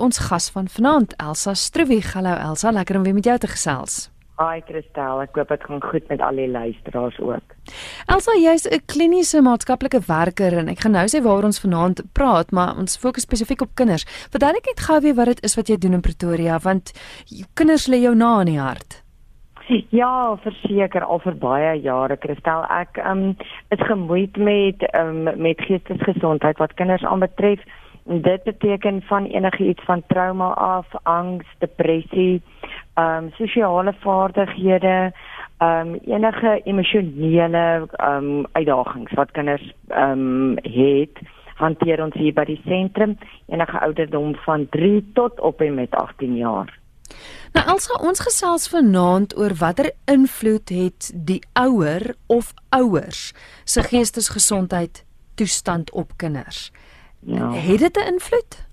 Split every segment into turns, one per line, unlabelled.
Ons gas van vanaand, Elsa Struwig. Hallo Elsa, lekker om weer met jou te gesels.
Hi Christel, ek hoop dit gaan goed met al die luisteraars ook.
Elsa, jy's 'n kliniese maatskaplike werker en ek gaan nou sê waar ons vanaand praat, maar ons fokus spesifiek op kinders. Verduidelik net gou weer wat dit is wat jy doen in Pretoria, want kinders lê jou na in die hart.
Ja, verseker al vir baie jare Christel. Ek um, is gemoeid met um, met geestesgesondheid wat kinders aanbetref. Dit beteken van enigiets van trauma af, angs, depressie, ehm um, sosiale vaardighede, ehm um, enige emosionele ehm um, uitdagings wat kinders ehm um, het, hanteer ons hier by die sentrum enige ouderdom van 3 tot op en met 18 jaar.
Nou Elsa, ons gesels vanaand oor watter invloed het die ouer of ouers se geestesgesondheid toestand op kinders. Ja. Het dit 'n invloed?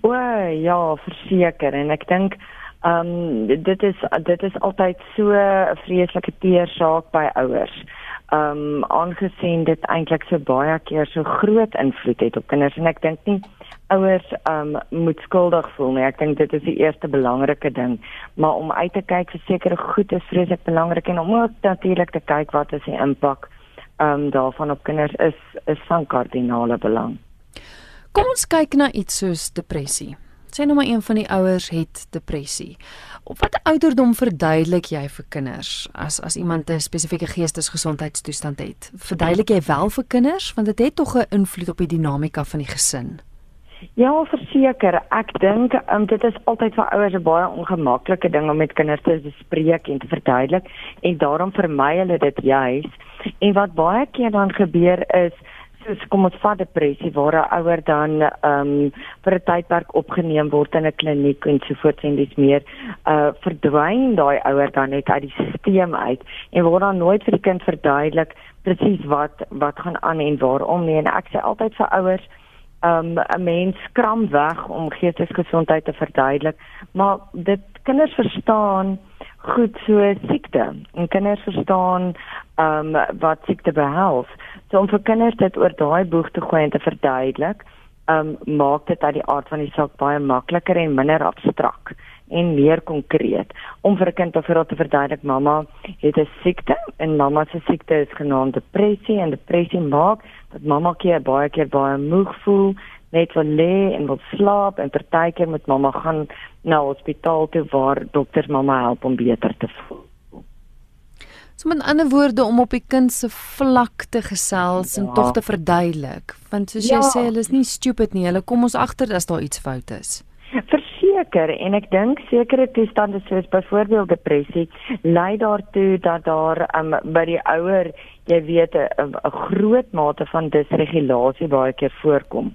O, ja, verseker en ek dink ehm um, dit is dit is altyd so 'n vreeslike teer saak by ouers. Ehm um, aangesien dit eintlik so baie keer so groot invloed het op kinders en ek dink nie ouers ehm um, moet skuldig voel nie. Ek dink dit is die eerste belangrike ding, maar om uit te kyk vir sekere goed is vreeslik belangrik en om ook natuurlik te kyk wat is die impak ehm um, daarvan op kinders is is van kardinale belang.
Kom ons kyk na iets soos depressie. Sê nou maar een van die ouers het depressie. Op watter ouderdom verduidelik jy vir kinders as as iemand 'n spesifieke geestesgesondheidstoestand het? Verduidelik jy wel vir kinders want dit het tog 'n invloed op die dinamika van die gesin.
Ja, verseker. Ek dink um, dit is altyd vir ouers 'n baie ongemaklike ding om met kinders te bespreek en te verduidelik en daarom vermy hulle dit juis. En wat baie keer dan gebeur is soos kom ons vat depressie waar 'n ouer dan ehm um, vir 'n tydperk opgeneem word in 'n kliniek en so voort en dis meer uh verdwyn daai ouer dan net uit die stelsel uit en word dan nooit vir die kind verduidelik presies wat wat gaan aan en waarom nie. En ek sê altyd vir ouers um 'n mens skram weg om geestesgesondheid te verduidelik maar dit kinders verstaan goed so siekte. En kinders verstaan um wat siekte behels. So om vir kinders dit oor daai boeg te gooi en te verduidelik um maak dit uit die aard van die saak baie makliker en minder abstrakt en meer konkreet. Om vir 'n kind haar te verduidelik mamma het 'n siekte en mamma se siekte is genaamd depressie. En depressie maak dat mamma keer baie keer baie moeg voel net wil lê en wil slaap en partykeer met mamma gaan na hospitaal toe waar dokters mamma help om beter te voel.
So met ander woorde om op die kind se vlak te gesels ja. en tog te verduidelik, want soos ja. jy sê, hulle is nie stupid nie, hulle kom ons agter as daar iets fout is.
Verseker en ek dink sekere toestande soos byvoorbeeld depressie lei daartoe dat daar um, by die ouer, jy weet, 'n groot mate van disregulasie baie keer voorkom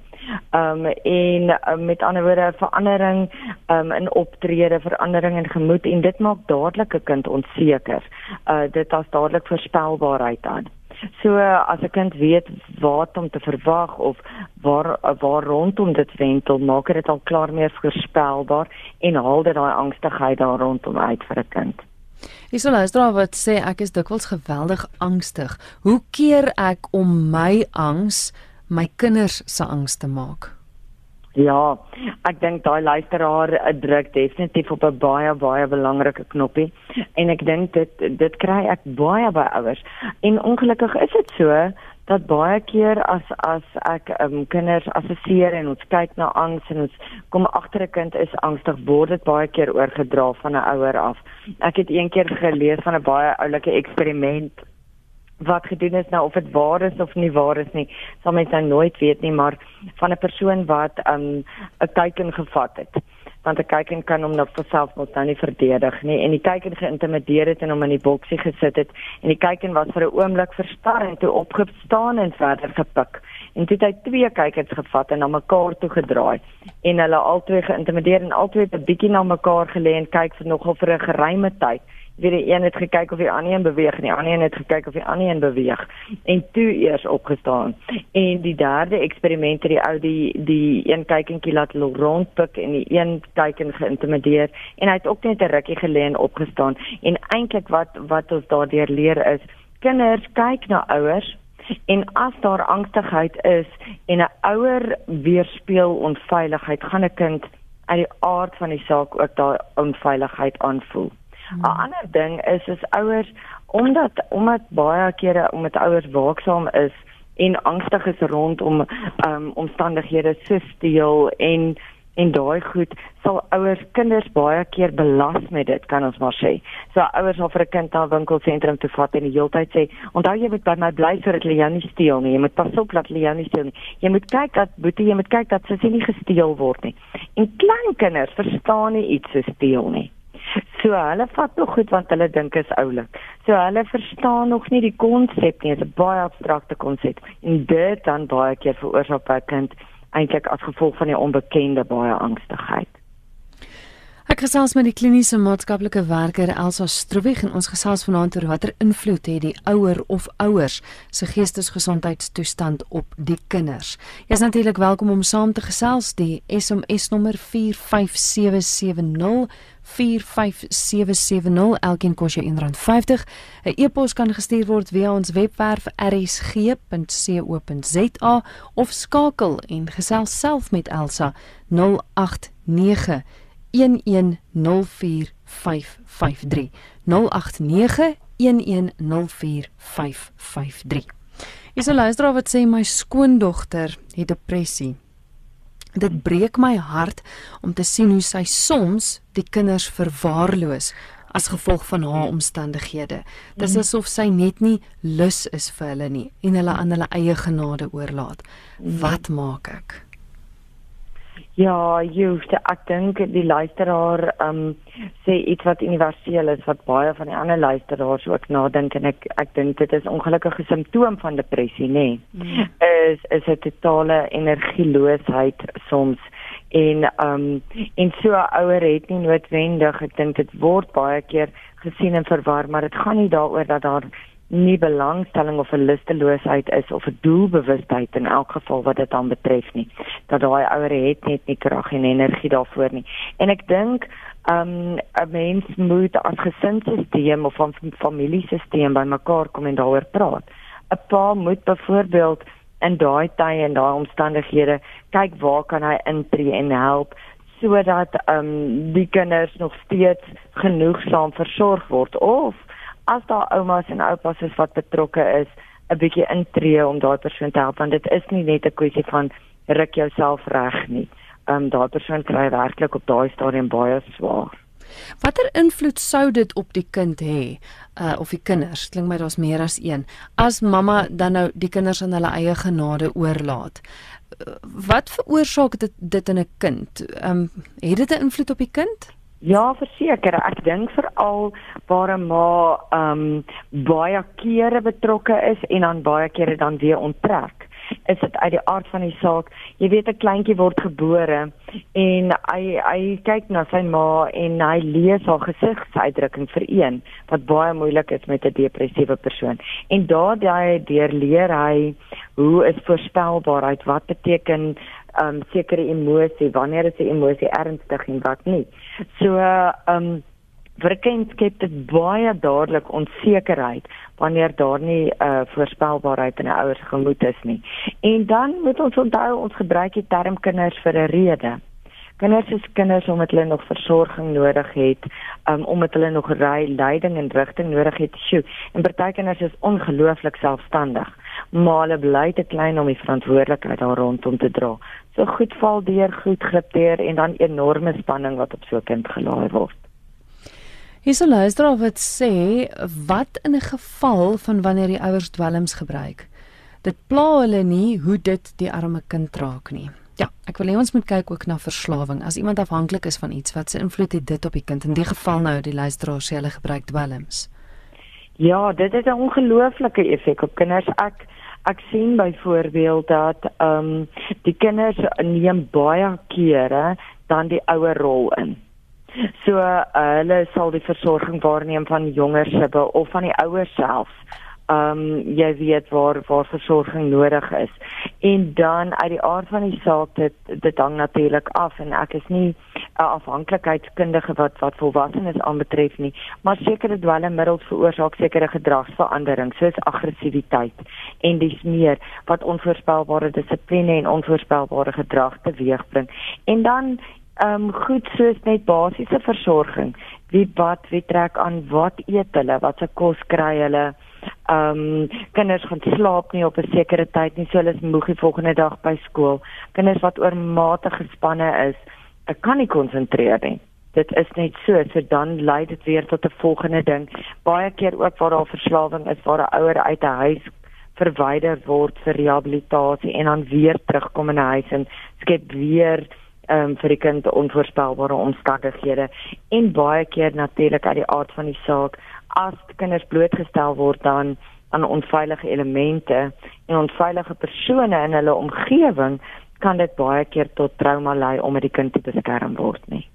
um en um, met ander woorde verandering um in optrede, verandering in gemoed en dit maak dadelik 'n kind onseker. Uh dit as dadelik voorspelbaarheid aan. So as 'n kind weet wat om te verwag of waar waar rondom dit wentel, maak dit al klaar meer voorspelbaar en haal dit daai angstigheid daar rondom uit vir 'n kind.
Dis nou luister wat sê ek is dikwels geweldig angstig. Hoe keer ek om my angs my kinders se angs te maak.
Ja, ek dink daai luisteraar druk definitief op 'n baie baie belangrike knoppie en ek dink dit dit kry ek baie by ouers. En ongelukkig is dit so dat baie keer as as ek um, kinders assesseer en ons kyk na angs en ons kom agter 'n kind is angstig word dit baie keer oorgedra van 'n ouer af. Ek het eendag gelees van 'n baie oulike eksperiment wat gedoen is nou of dit waar is of nie waar is nie, sal mens nou nooit weet nie, maar van 'n persoon wat 'n um, teiken gevat het. Want 'n teiken kan hom nou vir self mos nou nie verdedig nie en die teiken geïntimideer het en hom in die boksie gesit het en die teiken was vir 'n oomblik verstar en toe opgestaan en verder gepik. En toe het hy twee kykers gevat en na mekaar toe gedraai en hulle albei geïntimideer en albei 'n bietjie na mekaar gelê en kyk vir nogal vir 'n geruime tyd weer die een het gekyk of die ander een beweeg en die ander een het gekyk of die ander een beweeg. En toe eers opgestaan. En die derde eksperiment het die ou die die een kykentjie laat rondpik en die een kyken geïntimideer. En hy het ook net 'n rukkie gelê en opgestaan. En eintlik wat wat ons daardeur leer is kinders kyk na ouers en as daar angstigheid is en 'n ouer weerspieël onveiligheid gaan 'n kind uit die aard van die saak ook daai onveiligheid aanvoel. 'N. Ander ding is as ouers omdat omdat baie kere omdat ouers waaksaam is en angstig is rondom um, omstandighede so steel en en daai goed sal ouers kinders baie keer belas met dit kan ons maar sê. So ouers sal vir 'n kind na 'n winkelsentrum toe vat en die hele tyd sê, "Onthou jy moet by my bly sodat hulle jou nie steel nie. Jy moet pas op dat hulle jou nie steel nie. Jy moet kyk dat boetie, jy moet kyk dat sy nie gesteel word nie." En klein kinders verstaan nie iets so steel nie. So hulle vat nog goed want hulle dink is oulik. So hulle verstaan nog nie die konsep nie. Dit is 'n baie abstrakte konsep. En dit dan baie keer veroorsaak by 'n kind eintlik as gevolg van die onbekende baie angstigheid.
Ek gesels met die kliniese maatskaplike werker Elsa Stroewig en ons gesels vanaand oor watter invloed het die ouer of ouers se geestesgesondheidstoestand op die kinders. Jy is natuurlik welkom om saam te gesels die SMS nommer 45770 45770 elkeen kos jou R1.50. 'n E-pos kan gestuur word via ons webwerf rsg.co.za of skakel en gesels self met Elsa 089 0891104553 Is 'n luisteraar wat sê my skoondogter het depressie. Dit breek my hart om te sien hoe sy soms die kinders verwaarloos as gevolg van haar omstandighede. Dis asof sy net nie lus is vir hulle nie en hulle aan hulle eie genade oorlaat. Wat maak ek?
Ja, jy, ek dink die luisteraar ehm um, sê iets wat universeel is wat baie van die ander luisteraars ook nadink en ek ek dink dit is ongelukkige simptoom van depressie, nê. Nee. Mm. Is is 'n totale energieloosheid soms en ehm um, en so ouer het nie noodwendig, ek dink dit word baie keer gesien en verwar, maar dit gaan nie daaroor dat daar nie belangstelling of 'n lusteloosheid is of 'n doelbewustheid in elk geval wat dit dan betref nie dat daai ouer het net nie krag en energie daarvoor nie. En ek dink um 'n mens moet as gesinsstelsel of van familiesisteem bymekaar kom en daaroor praat. 'n pa moet byvoorbeeld in daai tye en daai omstandighede kyk waar kan hy intree en help sodat um die kinders nog steeds genoegsaam versorg word of as daar oumas en oupas is wat betrokke is, 'n bietjie intree om daai persoon te help want dit is nie net 'n kwessie van ruk jouself reg nie. Ehm um, daai persoon kry werklik op daai stadium baie swaar.
Watter invloed sou dit op die kind hê uh of die kinders? Klink my daar's meer as een. As mamma dan nou die kinders aan hulle eie genade oorlaat. Uh, wat veroorsaak dit dit in 'n kind? Ehm um, het dit 'n invloed op die kind?
Ja, verseker. Ek dink veral waar 'n ma ehm um, baie kere betrokke is en dan baie kere dan weer onttrek. Is dit uit die aard van die saak? Jy weet 'n kleintjie word gebore en hy hy kyk na sy ma en hy lees haar gesigsuitdrukking vir een wat baie moeilik is met 'n depressiewe persoon. En daardie deur leer hy hoe is voorspelbaarheid? Wat beteken um sekere emosie, wanneer is 'n emosie ernstig en wat nie. So um vir 'n kind skep dit baie dadelik onsekerheid wanneer daar nie 'n uh, voorspelbaarheid in 'n ouers gemoed is nie. En dan moet ons onthou ons gebruik die term kinders vir 'n rede. Kinders is kinders omdat hulle nog versorging nodig het, um, omdat hulle nog ry leiding en rigting nodig het. Sjoe, en party kinders is ongelooflik selfstandig, maar hulle bly te klein om die verantwoordelikheid daar rondom te dra so goed val deur, goed grip deur en dan enorme spanning wat op so 'n kind gelaai word.
Hier sou luister of dit sê wat in 'n geval van wanneer die ouers dwelms gebruik. Dit pla hulle nie hoe dit die arme kind raak nie. Ja, ek wil hê ons moet kyk ook na verslawing. As iemand afhanklik is van iets, wat se invloed het dit op die kind? In die geval nou die luisteraar sê hulle gebruik dwelms.
Ja, dit het 'n ongelooflike effek op kinders. Ek ek sien byvoorbeeld dat ehm um, die kinders neem baie kere dan die ouer rol in. So uh, hulle sal die versorging waarneem van jonger sibbe of van die ouers self um, jy weet waar waar versorging nodig is. En dan uit die aard van die saak dit dit hang natuurlik af en ek is nie 'n afhanklikheidskundige wat wat volwassenes aanbetref nie, maar sekere dwelmmiddels veroorsaak sekere gedragsverandering soos aggressiwiteit en dis meer wat onvoorspelbare dissipline en onvoorspelbare gedrag teweegbring. En dan ehm um, goed soos net basiese versorging. Wie bad, wie trek aan, wat eet hulle, wat se kos kry hulle? Ehm um, kinders gaan slaap nie op 'n sekere tyd nie, so hulle is moeg die volgende dag by skool. Kinders wat oormatig gespanne is, ek kan nie konsentreer nie. Dit is net so, so dan lei dit weer tot 'n volgende ding. Baie keer ook waar daar verslawing is, waar 'n ouer uit 'n huis verwyder word vir rehabilitasie en dan weer terugkom in 'n huis en skep weer ehm um, vir die kind onvoorspelbare omstandighede en baie keer natuurlik uit die aard van die saak as kinders blootgestel word dan aan onveilige elemente en onveilige persone in hulle omgewing kan dit baie keer tot trauma lei omdat die kind te beskerm word nie.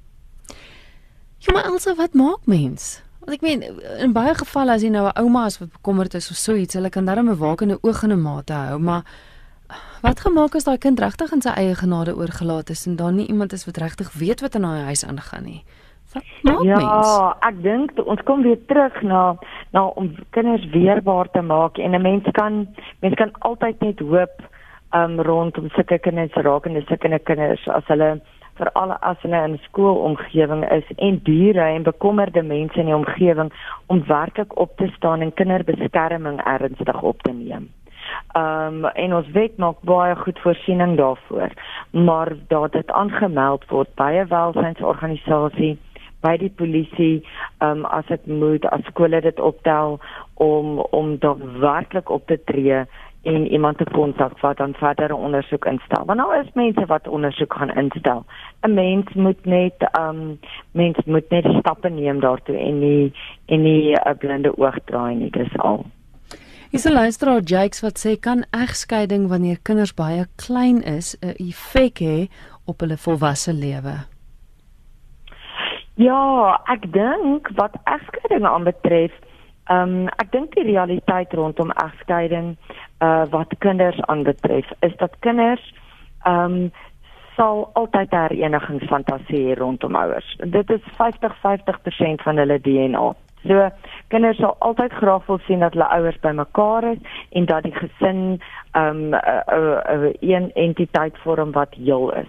Ja, maar also wat maak mens? Want ek meen in baie gevalle as jy nou 'n ouma is wat bekommerd is of so iets, hulle kan darm 'n wakende oog in 'n mate hou, maar wat gemaak as daai kind regtig in sy eie genade oorgelaat is en dan nie iemand is wat regtig weet wat in daai huis aangaan nie?
Wat ja, mens? ek dink ons kom weer terug na na om kinders weerbaar te maak en 'n mens kan mens kan altyd net hoop um rondom sulke kinders rakende sulke kinders as hulle vir alle as hulle in skoolomgewing is en bure en bekommerde mense in die omgewing om werklik op te staan en kinderbeskerming ernstig op te neem. Um en ons wet maak baie goed voorsiening daarvoor, maar dat dit aangemeld word by 'n welsynsorganisasie by die polisie um as dit moet as skole dit optel om om dan werklik op te tree en iemand te kontak wat dan verdere ondersoek instel. Want nou is mense wat ondersoek gaan instel. 'n Mens moet net um mens moet net stappe neem daartoe en nie en nie 'n blinde oog draai nie, dis al.
Is 'n luisteraar Jakes wat sê kan egskeiding wanneer kinders baie klein is 'n effek hê op hulle volwasse lewe?
Ja, ek dink wat egskeiding aanbetref, ehm um, ek dink die realiteit rondom egskeiding uh wat kinders aanbetref, is dat kinders ehm um, sal altyd herenigingsfantasie rondom ouers. Dit is 50-50% van hulle DNA. So kinders sal altyd graag wil sien dat hulle ouers bymekaar is en dat die gesin ehm um, 'n uh, uh, uh, een entiteit vorm wat heel is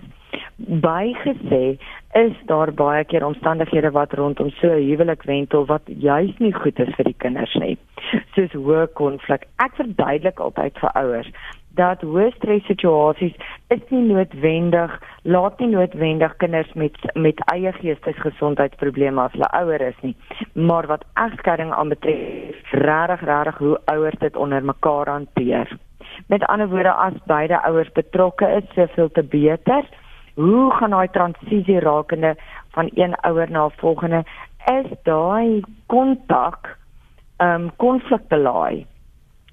bygesê is daar baie keer omstandighede wat rondom so 'n huwelik wentel wat juis nie goed is vir die kinders nie. Soos hoë konflik. Ek verduidelik altyd vir ouers dat hoë stres situasies is nie noodwendig laat nie noodwendig kinders met met eie geestesgesondheidsprobleme as hulle ouer is nie maar wat egskeiding aanbetref regtig regtig hoe ouers dit onder mekaar hanteer met ander woorde as beide ouers betrokke is soveel te beter hoe gaan daai transisie rakende van een ouer na 'n volgende? Is daai kontak ehm um, konflikbelaai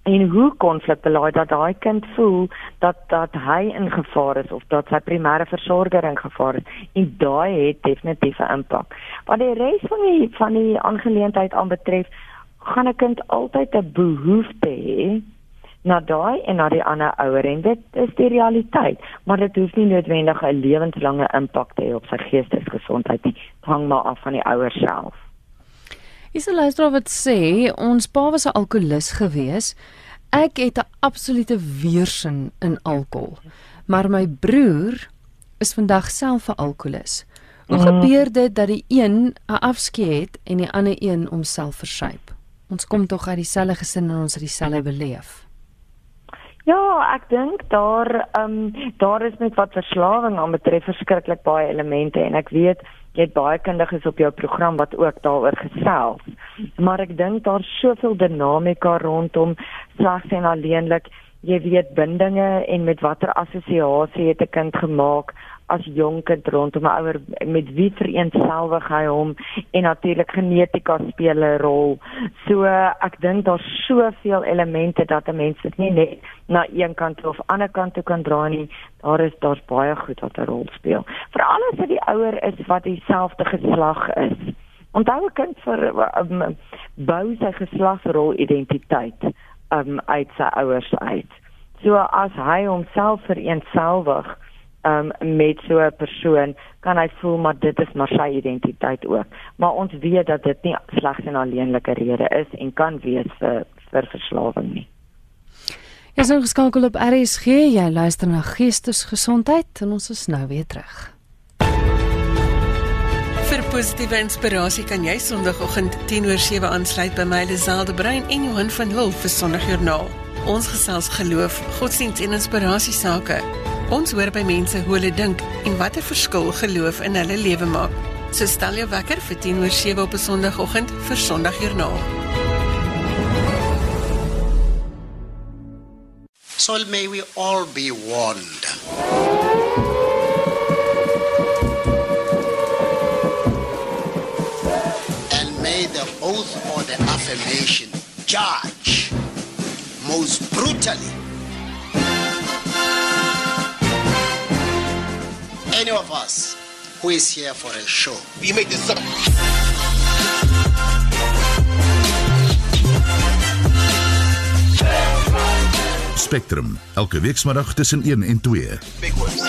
en hoe konflikbelaai dat daai kind voel dat dat hy in gevaar is of dat sy primêre versorger in gevaar is? En daai het definitief 'n impak. Wat die res van die van die aangeleentheid aanbetref, gaan 'n kind altyd 'n behoefte hê na daai en na die ander ouer en dit is die realiteit maar dit hoef nie noodwendig 'n lewenslange impak te hê op sy geestesgesondheid nie hang maar af van die ouer self
Is 'n luisteraar wat sê ons pa was 'n alkolikus gewees ek het 'n absolute weerstand in alkohol maar my broer is vandag self 'n alkolikus Hoe mm. gebeur dit dat die een 'n afskeid het en die ander een homself versuip? Ons kom tog uit dieselfde gesin en ons het dieselfde beleef.
Ja, ek dink daar ehm um, daar is net wat verslawing aan betref verskriklik baie elemente en ek weet jy het baie kundiges op jou program wat ook daaroor gesels. Maar ek dink daar's soveel dinamika rondom slegs en alleenlik jy weet bindinge en met watter assosiasie het 'n kind gemaak as jonk kind rondom 'n ouer met wie vereenselwig hy hom en natuurlik genetika speel 'n rol. So ek dink daar's soveel elemente dat 'n mens dit nie net na een kant of ander kant toe kan draai nie. Daar is daar's baie goed wat 'n rol speel. Veral as dit die ouer is wat dieselfde geslag is. Onthou 'n kind vir um, bou sy geslagsrol identiteit um, uit sy ouers uit. So as hy homself vereenselwig um, met so 'n persoon kan hy voel maar dit is maar sy identiteit ook. Maar ons weet dat dit nie slegs en alleenlike rede is en kan wees vir vir verslawing nie.
Jy is ingeskakel op RSG. Jy luister na Geestesgesondheid en ons is nou weer terug.
positiewe inspirasie kan jy Sondagoggend 10:07 aansluit by my Liselde Brein en Johan van Lille vir Sondagjoernaal. Ons gesels geloof, godsdienst en inspirasie sake. Ons hoor by mense hoe hulle dink en watter verskil geloof in hulle lewe maak. So stel jou wekker vir 10:07 op 'n Sondagoggend vir Sondagjoernaal.
So may we all be warned. And may the oath or the affirmation judge most brutally any of us who is here for a show.
You make this something.
Spectrum elke weekmiddag tussen 1 en 2.
Big words.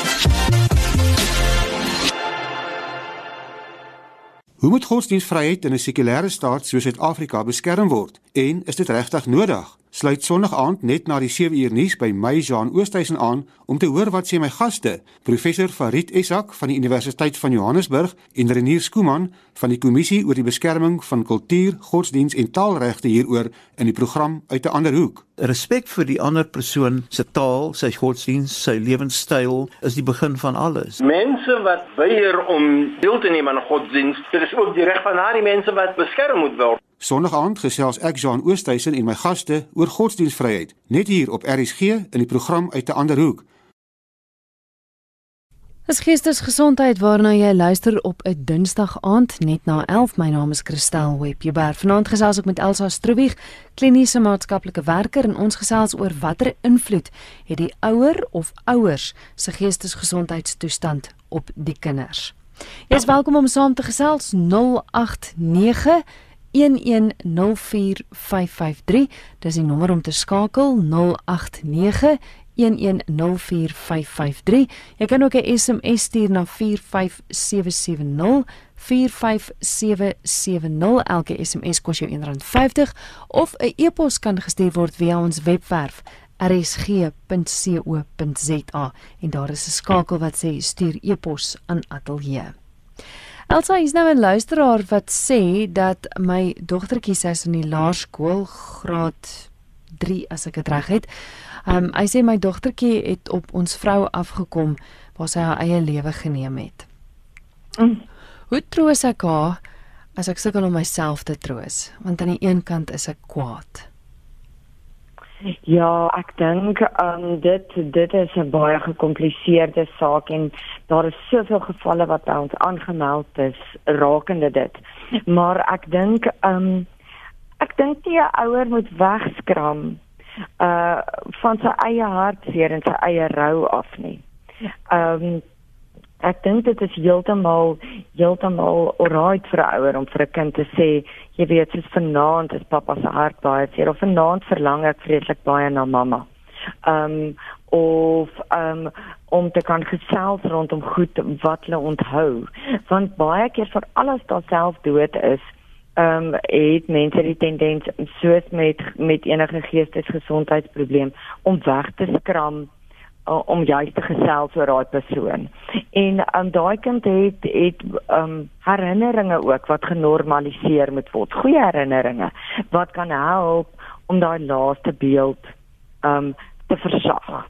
Hoe moet godsdienstvryheid in 'n sekulêre staat soos Suid-Afrika beskerm word en is dit regtig nodig? Sluit Sondag aand net na die 7 uur nuus by my Jean Oosthuizen aan om te hoor wat sê my gaste, professor Farid Esak van die Universiteit van Johannesburg en Renier Skooman van die Kommissie oor die Beskerming van Kultuur, Godsdiens en Taalregte hieroor in die program uit 'n ander hoek.
Respek vir die ander persoon se taal, sy godsdiens, sy lewenstyl is die begin van alles.
Mense wat weier om deel te neem aan godsdiens, dit is ook die reg van daardie mense wat beskerm moet word.
Sondag aand gesels ek Jean Oosthuizen en my gaste oor godsdienstvryheid, net hier op RSG in die program uit 'n ander hoek.
Dis geestesgesondheid waarna jy luister op 'n Dinsdag aand net na 11. My naam is Christel Webber. Vanaand gesels ek met Elsa Stroebig, kliniese maatskaplike werker en ons gesels oor watter invloed het die ouer of ouers se geestesgesondheidstoestand op die kinders. Jy is welkom om saam te gesels 089 1104553 dis die nommer om te skakel 089 1104553 jy kan ook 'n SMS stuur na 45770 45770 elke SMS kos jou R1.50 of 'n e-pos kan gestuur word via ons webwerf rsg.co.za en daar is 'n skakel wat sê stuur e-pos aan ateljee Elsa is nou 'n luisteraar wat sê dat my dogtertjie sy is in die laerskool graad 3 as ek dit reg het. Ehm um, hy sê my dogtertjie het op ons vrou afgekom waar sy haar eie lewe geneem het. Mm. Hoe troos ek haar as ek sukkel om myself te troos? Want aan die een kant is ek kwaad.
Ja, ek dink um dit dit is 'n baie gekompliseerde saak en daar is soveel gevalle wat by ons aangemeld is rakende dit. Maar ek dink um ek dink nie 'n ouer moet wegskram uh van sy eie hartseer en sy eie rou af nie. Um ek dink dit is heeltemal heeltemal alright vir 'n ouer om vir 'n kind te sê, jy weet, soos vanaand is pappa se hart baie seer of vanaand verlang ek vreeslik baie na mamma. Um of um om te kan gesels rondom goed wat hulle onthou. Want baie keer vir alles daar self dood is, ehm um, het mense die tendens soos met met enige geestesgesondheidsprobleem om weg te skram uh, om juist te gesels oor daai persoon. En um, daai kind het het um, herinneringe ook wat genormaliseer moet word. Goeie herinneringe wat kan help om daai laaste beeld um te versag.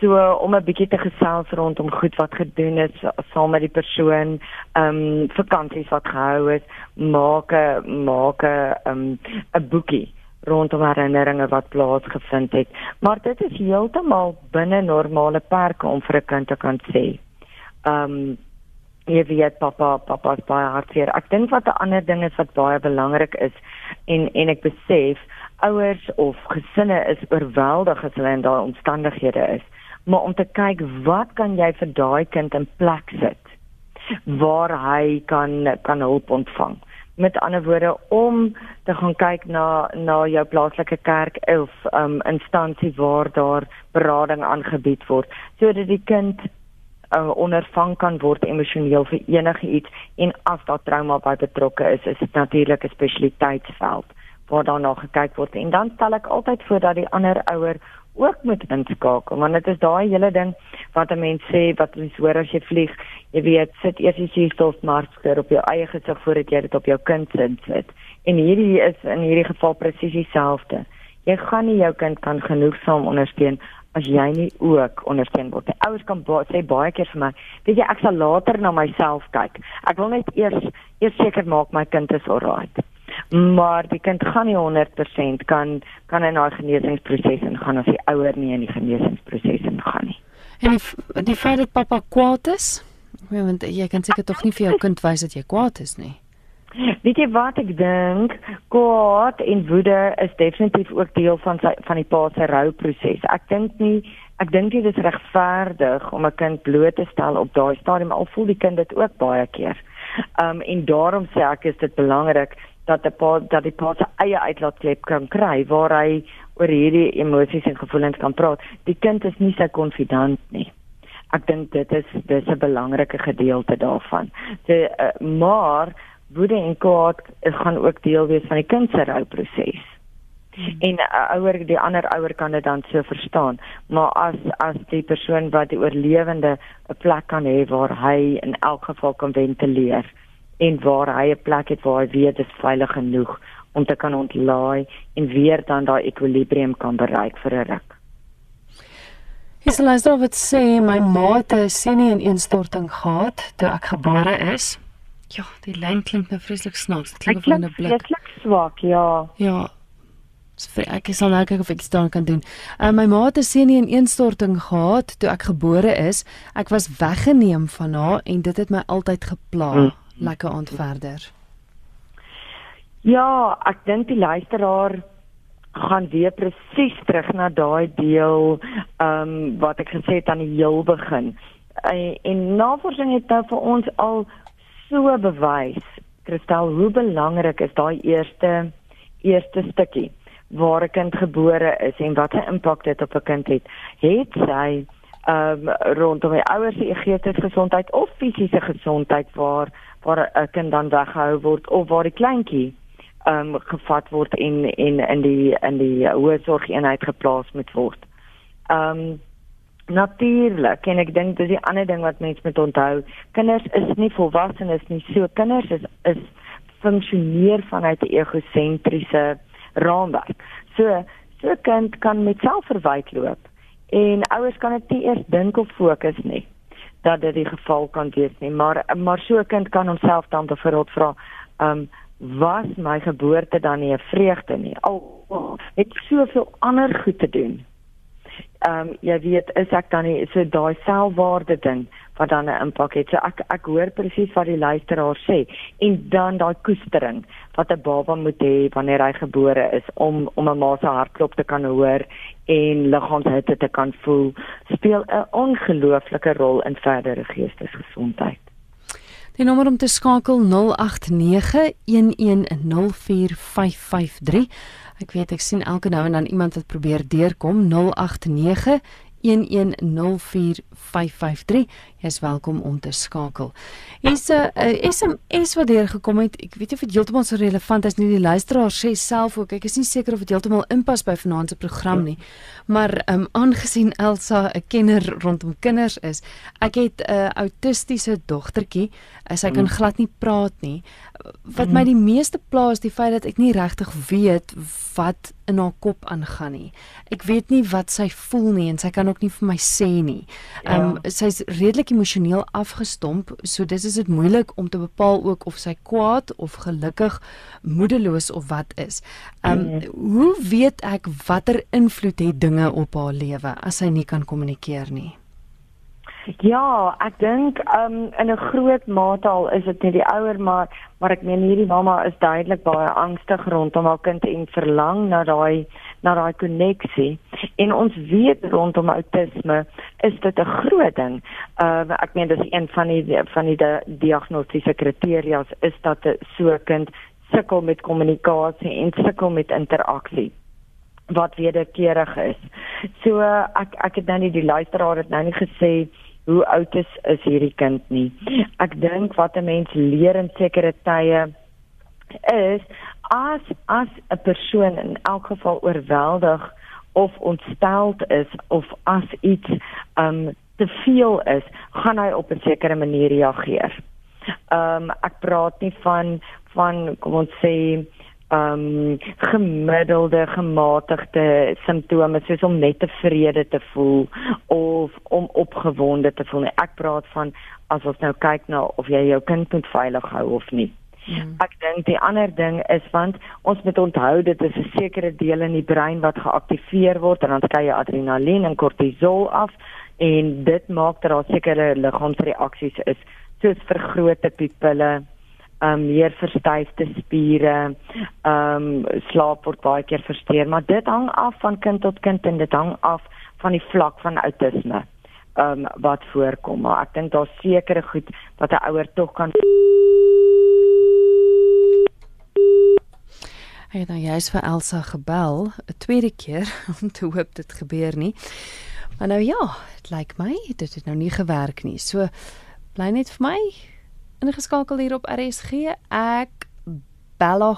So om 'n bietjie te gesels rondom goed wat gedoen is saam met die persoon, um vakansies wat gehou is, maak 'n maak 'n um 'n boekie rondom herinneringe wat plaasgevind het. Maar dit is heeltemal binne normale perke om vir 'n kind te kan sê. Um jy weet pappa, pappa is baie hartseer. Ek dink wat 'n ander ding is wat baie belangrik is en en ek besef ouers of gesinne is oorweldig as hulle in daai omstandighede is. Maar om te kyk wat kan jy vir daai kind in plek sit waar hy kan kan hulp ontvang met ander woorde om te gaan kyk na na jou plaaslike kerk of um instansie waar daar berading aangebied word sodat die kind uh, ondervang kan word emosioneel vir enige iets en as daar trauma by betrokke is is dit natuurlik 'n spesialiteitsveld waar daarna gekyk word. En dan stel ek altyd voor dat die ander ouer ook moet inskakel want dit is daai hele ding wat 'n mens sê wat mens hoor as jy vlieg jy weet sit eers die suurstofmasker op jou eie gesig voordat jy dit op jou kind sit en hierdie is in hierdie geval presies dieselfde jy gaan nie jou kind kan genoegsaam ondersteun as jy nie ook ondersteun word. Die ouers kan ba sê baie keer vir my, weet jy ek sal later na myself kyk. Ek wil net eers eers seker maak my kind is alright. Maar die kind gaan nie 100% kan kan in 'n genesingsproses ingaan as die ouer nie in die genesingsproses ingaan nie.
En die, die feit dat pappa kwaad is, want jy kan seker tog nie vir jou kind wys dat jy kwaad is nie.
Weet jy wat ek dink? Kwaad en woede is definitief ook deel van sy van die pa se rouproses. Ek dink nie ek dink dit is regverdig om 'n kind bloot te stel op daai stadium al voel die kind dit ook baie keer. Um en daarom sê ek is dit belangrik dat 'n pa dat die pa se eie uitlaatklep kan kry waar hy oor hierdie emosies en gevoelens kan praat. Die kind is nie sy konfidant nie. Ek dink dit is dis 'n belangrike gedeelte daarvan. So, uh, maar woede en kwaad gaan ook deel wees van die kind se rouproses. Hmm. En 'n uh, ouer die ander ouer kan dit dan so verstaan, maar as as die persoon wat die oorlewende 'n plek kan hê waar hy in elk geval kan ventileer en waar hy 'n plek het waar hy weet dit is veilig genoeg om te kan ontlaai en weer dan daai ekwilibrium kan bereik vir 'n ruk.
Dis luister wat sê my ma het 'n senie in instorting gehad toe ek gebore is. Ja, die lyn klink nou vreeslik snaaks. Dit klink of 'n blik.
Dit klink swak, ja.
Ja. Ek sal nou kyk of ek dit kan doen. Uh, my ma het 'n senie in instorting gehad toe ek gebore is. Ek was weggeneem van haar en dit het my altyd gepla. Hmm. Lekker aand verder.
Ja, ek dink die luisteraar gaan weer presies terug na daai deel ehm um, wat ek gesê het aan die heel begin. En, navorsing het nou vir ons al so bewys Kristal hoe belangrik is daai eerste eerste stukkie waar 'n kind gebore is en wat 'n impak dit op 'n kind het het sy ehm um, rondom die ouers se geestelike gesondheid of fisiese gesondheid waar waar 'n kind dan weggehou word of waar die kleintjie ehm um, gevat word en en in die in die hoë sorgeenheid geplaas moet word. Ehm um, Natuurlik, en ek dink dis die ander ding wat mense moet onthou. Kinders is nie volwassenes nie. So kinders is is funksioneer vanuit 'n egosentriese raamwerk. So so kind kan met selfverwyte loop en ouers kan dit nie eers dink of fokus nie dat dit die geval kan wees nie. Maar maar so 'n kind kan homself dan byvoorbeeld vra, ehm um, was my geboorte dan nie 'n vreugde nie? Al het soveel ander goed te doen ehm um, jy weet is ek dan nie so daai selfwaarde ding wat dan 'n impak het. So ek ek hoor presies wat die luisteraar sê en dan daai koestering wat 'n baba moet hê wanneer hy gebore is om om 'n ma se hartklop te kan hoor en liggaamshitte te kan voel speel 'n ongelooflike rol in verdere geestesgesondheid.
Die nommer om te skakel 0891104553 Ek weet ek sien elke nou en dan iemand wat probeer deurkom 089 1104553. Jy's welkom om te skakel. Hier's 'n SMS wat deur gekom het. Ek weet nie of dit heeltemal so relevant is nie. Die luisteraar sê self ook, ek is nie seker of dit heeltemal inpas by vanaand se program nie. Maar ehm um, aangesien Elsa 'n kenner rondom kinders is, ek het 'n uh, autistiese dogtertjie. Uh, sy kan mm. glad nie praat nie. Wat my die meeste pla is die feit dat ek nie regtig weet wat in haar kop aangaan nie. Ek weet nie wat sy voel nie en sy kan ook nie vir my sê nie. Ehm um, ja. sy's redelik emosioneel afgestomp, so dis is dit moeilik om te bepaal ook of sy kwaad of gelukkig, moedeloos of wat is. Ehm um, mm. hoe weet ek watter invloed het dinge op haar lewe as sy nie kan kommunikeer nie?
Ja, ek dink um in 'n groot mate al is dit net die ouer maar maar ek meen hierdie mamma is duidelik baie angstig rondom haar kind en verlang na daai na daai koneksie. En ons weet rondom autisme is dit 'n groot ding. Uh ek meen dis een van die van die diagnostiese kriteria is dat 'n so kind sukkel met kommunikasie en sukkel met interaksie wat wederkerig is. So ek ek het nou nie die luisteraar het nou nie gesê hoe oud is is hierdie kind nie. Ek dink wat 'n mens leer in sekere tye is as as 'n persoon in elk geval oorweldig of ontsteld is of as iets um te veel is, gaan hy op 'n sekere manier reageer. Um ek praat nie van van kom ons sê um gemiddelde gematigde simptome soos om net tevrede te voel of om opgewonde te voel. Ek praat van as ons nou kyk na of jy jou kind moet veilig hou of nie. Hmm. Ek dink die ander ding is want ons moet onthou dit is 'n sekere deel in die brein wat geaktiveer word en dan skei jy adrenalien en kortisol af en dit maak dat daar sekere liggaamsreaksies is soos vergrote pupille, um, meer verstyfde spiere, ehm um, slaap word baie keer versteur, maar dit hang af van kind tot kind en dit hang af van die vlak van outisme um, wat voorkom. Maar ek dink daar's sekere goed wat 'n ouer tog kan
Hy het nou juist vir Elsa gebel, 'n tweede keer om te hoop dit gebeur nie. Maar nou ja, dit lyk my dit het nou nie gewerk nie. So bly net vir my ingeskakel hier op RSG. Ek bel haar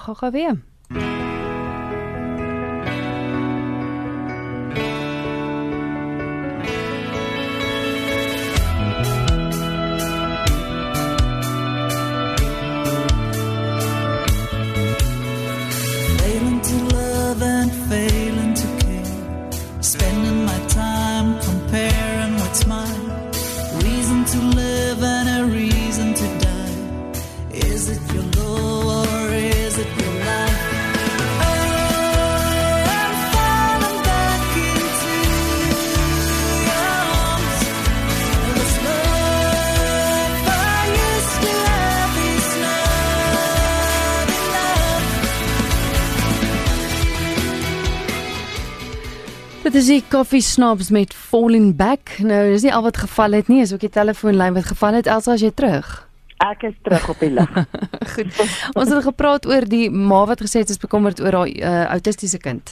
Dit is die Coffee Snobs met Falling Back. Nou, dis nie al wat geval het nie, is ook die telefoonlyn wat geval het. Elsa, as jy terug.
ek is terug op die lig.
Goed. Ons het gepraat oor die ma wat gesê het sy is bekommerd oor haar uh, autistiese kind.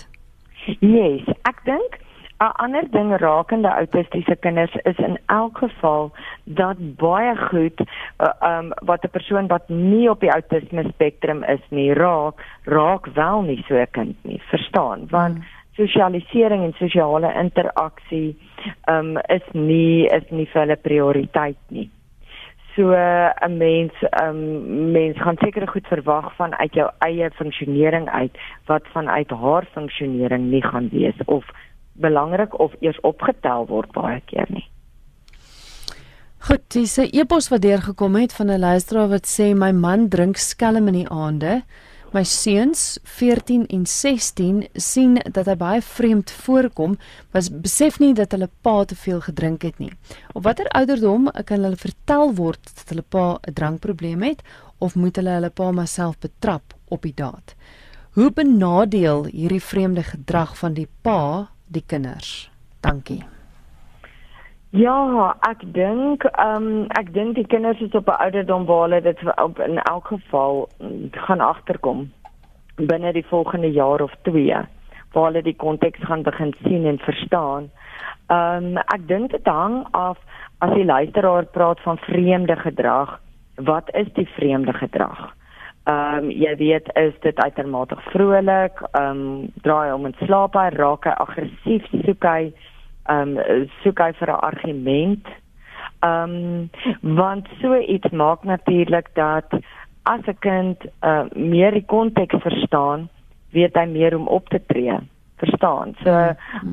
Yes, ek dink 'n ander ding rakende autistiese kinders is in elk geval dat baie goed uh, um wat 'n persoon wat nie op die autisme spektrum is nie raak, raak wel nie so 'n kind nie, verstaan? Want hmm sosialisering en sosiale interaksie um is nie is nie vir hulle prioriteit nie. So 'n mens um mens gaan seker goed verwag van uit jou eie funksionering uit wat vanuit haar funksionering nie gaan wees of belangrik of eers opgetel word baie keer nie.
Goed, dis 'n e-pos wat deurgekom het van 'n luisteraar wat sê my man drink skelm in die aande. My seuns 14 en 16 sien dat hy baie vreemd voorkom, was besef nie dat hulle pa te veel gedrink het nie. Op watter ouderdom kan hulle vertel word dat hulle pa 'n drankprobleem het of moet hulle hulle pa maar self betrap op die daad? Hoe benadeel hierdie vreemde gedrag van die pa die kinders? Dankie.
Ja, ek dink ehm um, ek dink die kinders is op 'n ouderdom waar hulle dit op, in elk geval mm, gaan agterkom binne die volgende jaar of 2 waar hulle die konteks gaan begin sien en verstaan. Ehm um, ek dink dit hang af as die luisteraar praat van vreemde gedrag, wat is die vreemde gedrag? Ehm um, jy weet is dit uitermate vrolik, ehm um, draai om in slaap, hy raak hy aggressief, soek hy ehm um, soek hy vir 'n argument. Ehm um, want so iets maak natuurlik dat as 'n kind uh, meer die konteks verstaan, weet hy meer om op te tree. Verstaan. So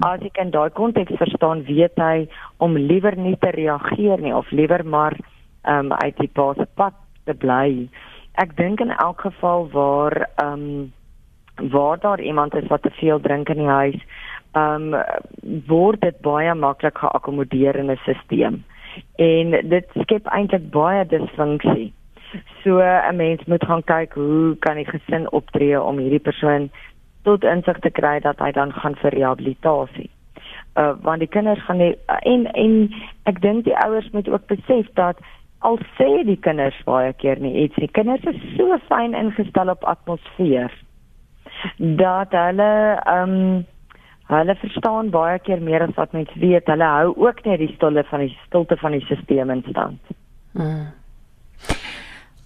as jy kan daai konteks verstaan, weet hy om liewer nie te reageer nie of liewer maar ehm um, uit die paase pad te bly. Ek dink in elk geval waar ehm um, waar daar iemand is wat te veel drink in die huis, ehm um, word dit baie maklik geakkommodeer in 'n stelsel. En dit skep eintlik baie disfunksie. So 'n mens moet gaan kyk hoe kan die gesin optree om hierdie persoon tot insig te kry dat hy dan gaan vir rehabilitasie. Uh want die kinders gaan nie en en ek dink die ouers moet ook besef dat al sê die kinders baie keer nie iets nie. Kinders is so fyn ingestel op atmosfeer dat hulle ehm um, hulle verstaan baie keer meer as wat mense weet. Hulle hou ook net die stilte van die stilte van die stelsel in stand.
Hmm.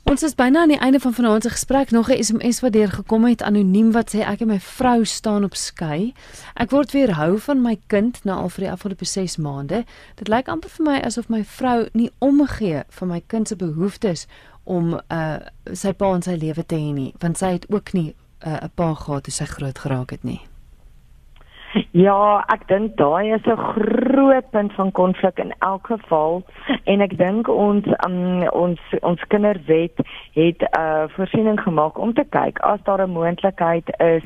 Ons is byna aan die einde van vanaand se gesprek. Nog 'n SMS wat deur gekom het anoniem wat sê ek en my vrou staan op skei. Ek word weerhou van my kind na al vir die afgelope 6 maande. Dit lyk amper vir my asof my vrou nie omgee vir my kind se behoeftes om uh sy pa in sy lewe te hê nie, want sy het ook nie 'n uh, pa gehad toe sy groot geraak het nie.
Ja, ek dink daai is 'n groot punt van konflik in elk geval en ek dink ons um, ons ons kinderwet het 'n uh, voorsiening gemaak om te kyk as daar 'n moontlikheid is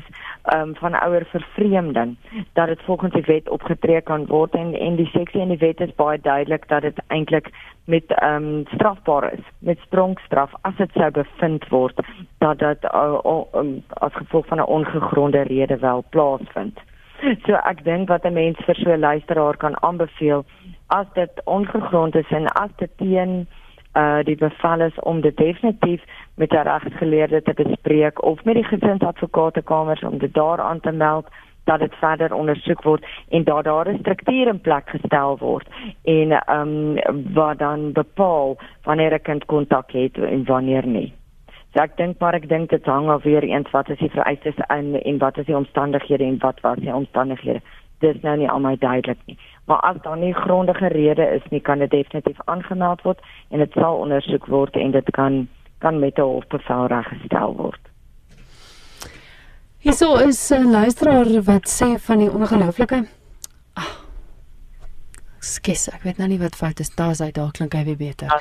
um, van ouer vervreemding dat dit volgens die wet opgetree kan word en en die seksie in die wet is baie duidelik dat dit eintlik met um, strafbaar is met strongstraf as dit sou bevind word dat dit uh, um, as gevolg van 'n ongegronde rede wel plaasvind. So ek dink wat 'n mens vir so 'n luisteraar kan aanbeveel as dit ongegrond is en as dit teen uh die bevel is om dit definitief met 'n regsgeleerde te bespreek of met die gesinsadvokatekamers om dit daar aan te meld dat dit verder ondersoek word en dat daar 'n struktuur in plek gestel word en ehm um, wat dan bepaal wanneer 'n kind kontak het en wanneer nie. So ek dink maar ek dink dit hang af weer eens wat is die vereistes in en wat is die omstandighede en wat was die omstandighede. Dis nou nie almal duidelik nie. Maar as daar nie grondige rede is nie, kan dit definitief aangemeld word en dit sal ondersoek word en dit kan kan met 'n hofbevel reggestel word.
Hierso is 'n luisteraar wat sê van die ongelooflike Skes, ek weet nou nie wat fout is. Daar's hy, daar klink hy weer beter.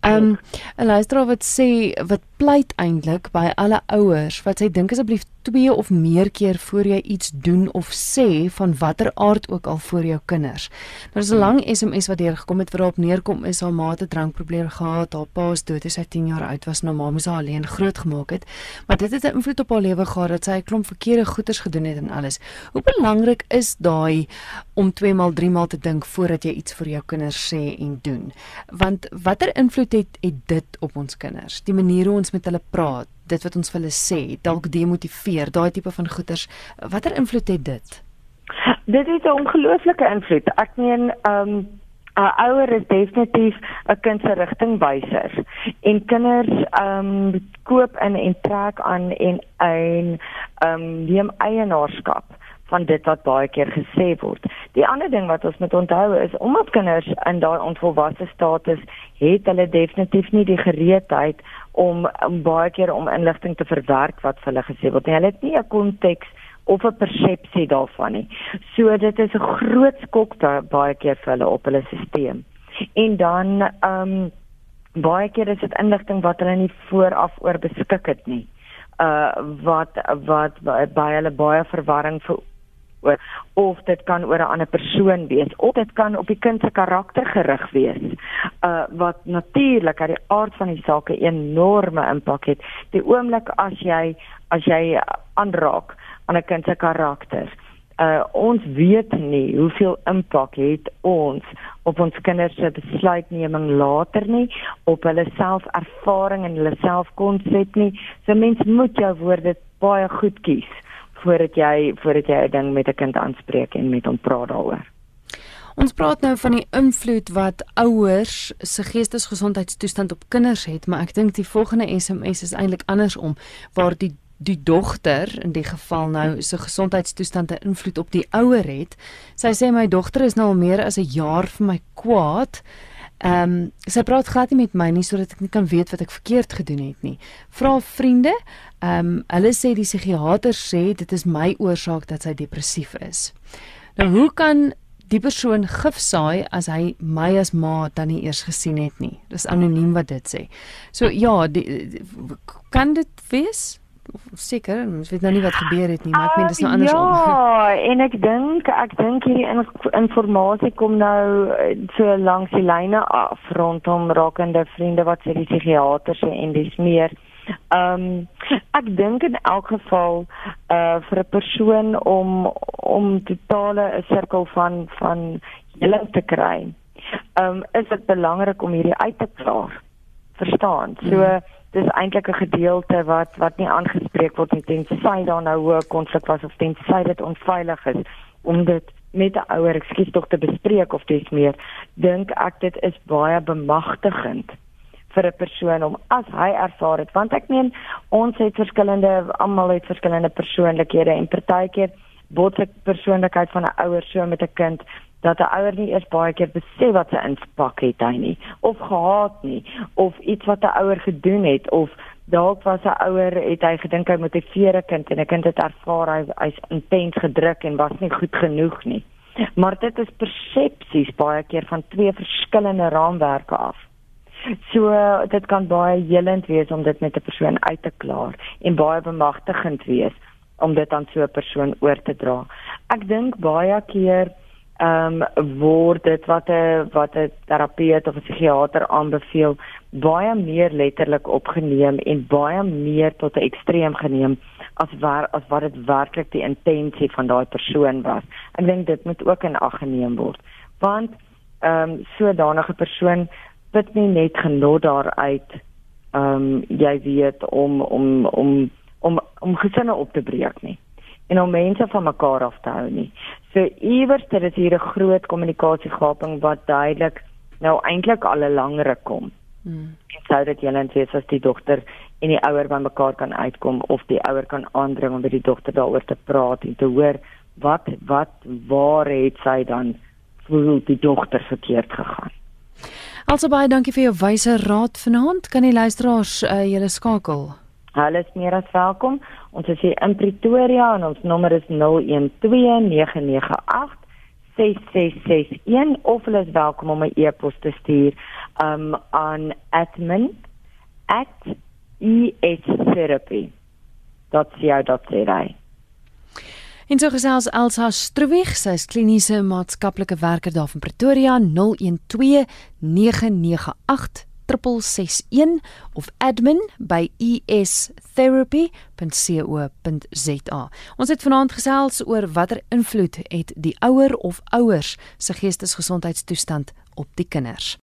Ehm um, 'n luisteraar wat sê wat pleit eintlik by alle ouers wat sê dink asseblief twee of meer keer voor jy iets doen of sê van watter aard ook al vir jou kinders. Nou is 'n lang SMS wat deur gekom het waarop neerkom is haar ma het drankprobleme gehad, haar pa is dood, sy 10 jaar oud was, nou ma moes haar alleen grootgemaak het. Maar dit het 'n invloed op haar lewe gehad dat sy 'n klomp verkeerde goeders gedoen het en alles. Hoe belangrik is daai om 2 maal 3 maal te dink voordat jy iets vir jou kinders sê en doen? Want watter invloed het, het dit op ons kinders? Die manier hoe ons met hulle praat, dit wat ons vir hulle sê, dalk demotiveer, daai tipe van goeters. Watter invloed het dit?
Dit het 'n ongelooflike invloed. Ek meen, ehm um, 'n ouer is definitief 'n kind se rigtingwyser. En kinders ehm um, koop in en trek aan en een ehm um, neem eienaarskap van dit wat baie keer gesê word. Die ander ding wat ons moet onthou is omdat kinders in daai onvolwasse status het hulle definitief nie die gereedheid om, om baie keer om inligting te verwerk wat vir hulle gesê word. Hulle het nie 'n konteks of 'n persepsie daarvan nie. So dit is 'n groot skok baie keer vir hulle op hulle stelsel. En dan ehm um, baie keer is dit inligting wat hulle nie vooraf oor beskik het nie. Uh wat wat by hulle baie verwarring vir oor of dit kan oor 'n ander persoon wees of dit kan op die kind se karakter gerig wees uh wat natuurlik uit die aard van die saak 'n enorme impak het. Die oomblik as jy as jy aanraak aan 'n kind se karakter uh ons weet nie hoeveel impak het ons op ons kinders se besluitneming later nie op hulle selfervaring en hulle selfkonsep nie. So mens moet jou woorde baie goed kies voordat jy voordat jy 'n ding met 'n kind aanspreek en met hom praat daaroor.
Ons praat nou van die invloed wat ouers se geestesgesondheidstoestand op kinders het, maar ek dink die volgende SMS is eintlik andersom waar die die dogter in die geval nou se gesondheidstoestand 'n invloed op die ouer het. Sy sê my dogter is nou al meer as 'n jaar vir my kwaad. Ehm um, sy praat glad nie met my nie sodat ek nie kan weet wat ek verkeerd gedoen het nie. Vra vriende, ehm um, hulle sê die psigiater sê dit is my oorsaak dat sy depressief is. Nou hoe kan die persoon gif saai as hy my as ma dan nie eers gesien het nie? Dis anoniem wat dit sê. So ja, die, die, kan dit wees? Seker, ons weet nou nie wat gebeur het nie, maar ek meen dis nou
ah,
andersom.
Ja, en ek dink ek dink hierdie in, inligting kom nou eh, so langs die lyne af rondom rakende vriende wat sê die psigiaters en dis meer. Ehm um, ek dink in elk geval uh vir 'n persoon om om totale 'n sirkel van van heling te kry. Ehm um, is dit belangrik om hierdie uit te klaar. Verstaan? So hmm dis eintlik 'n gedeelte wat wat nie aangespreek word nie tensy daar nou 'n konflik was of tensy dit onveilig is om dit met 'n ouer ekskuus tog te bespreek of dis meer dink ek dit is baie bemagtigend vir 'n persoon om as hy ervaar het want ek meen ons het verskillende almal het verskillende persoonlikhede en partykeer bots ek persoonlikheid van 'n ouer so met 'n kind dat 'n ouer nie eers baie keer besef wat sy inspak het hy nie of gehaat nie of iets wat 'n ouer gedoen het of dalk was 'n ouer het hy gedink hy motiveer 'n kind en 'n kind het ervaar hy hy's intens gedruk en was nie goed genoeg nie. Maar dit is persepsies baie keer van twee verskillende raamwerke af. So dit kan baie helend wees om dit met 'n persoon uit te klaar en baie bemagtigend wees om dit aan so 'n persoon oor te dra. Ek dink baie keer ehm um, word dit wat 'n wat 'n terapeut of 'n psigiater aanbeveel baie meer letterlik opgeneem en baie meer tot 'n ekstreem geneem as waar as wat dit werklik die intensie van daai persoon was. Ek dink dit moet ook in ag geneem word. Want ehm um, sodanige persoon put nie net genot daaruit ehm um, jy weet om om om om om gesinne op te breek nie en om mense van mekaar af te hou nie. So iewers dit is hier 'n groot kommunikasiegaping wat duidelik nou eintlik al 'n langer kom. Hmm. En sou dit julle wees as die dogter en die ouer by mekaar kan uitkom of die ouer kan aandring om met die dogter daaroor te praat en te hoor wat wat waar het sy dan voel die dogter verkeerd gegaan.
Also baie dankie vir jou wyse raad vanaand. Kan die luisteraars uh, julle skakel?
Hulle is meer as welkom. Ons is hier in Pretoria en ons nommer is 012998 6661 of hulle is welkom om 'n e-pos te stuur um aan admin@etherapy.co.za.
En so gesels Elsa Stroewig, sy is kliniese maatskaplike werker daar van Pretoria 012 998 661 of admin by estherapy.co.za. Ons het vanaand gesels oor watter invloed het die ouer of ouers se geestesgesondheidstoestand op die kinders.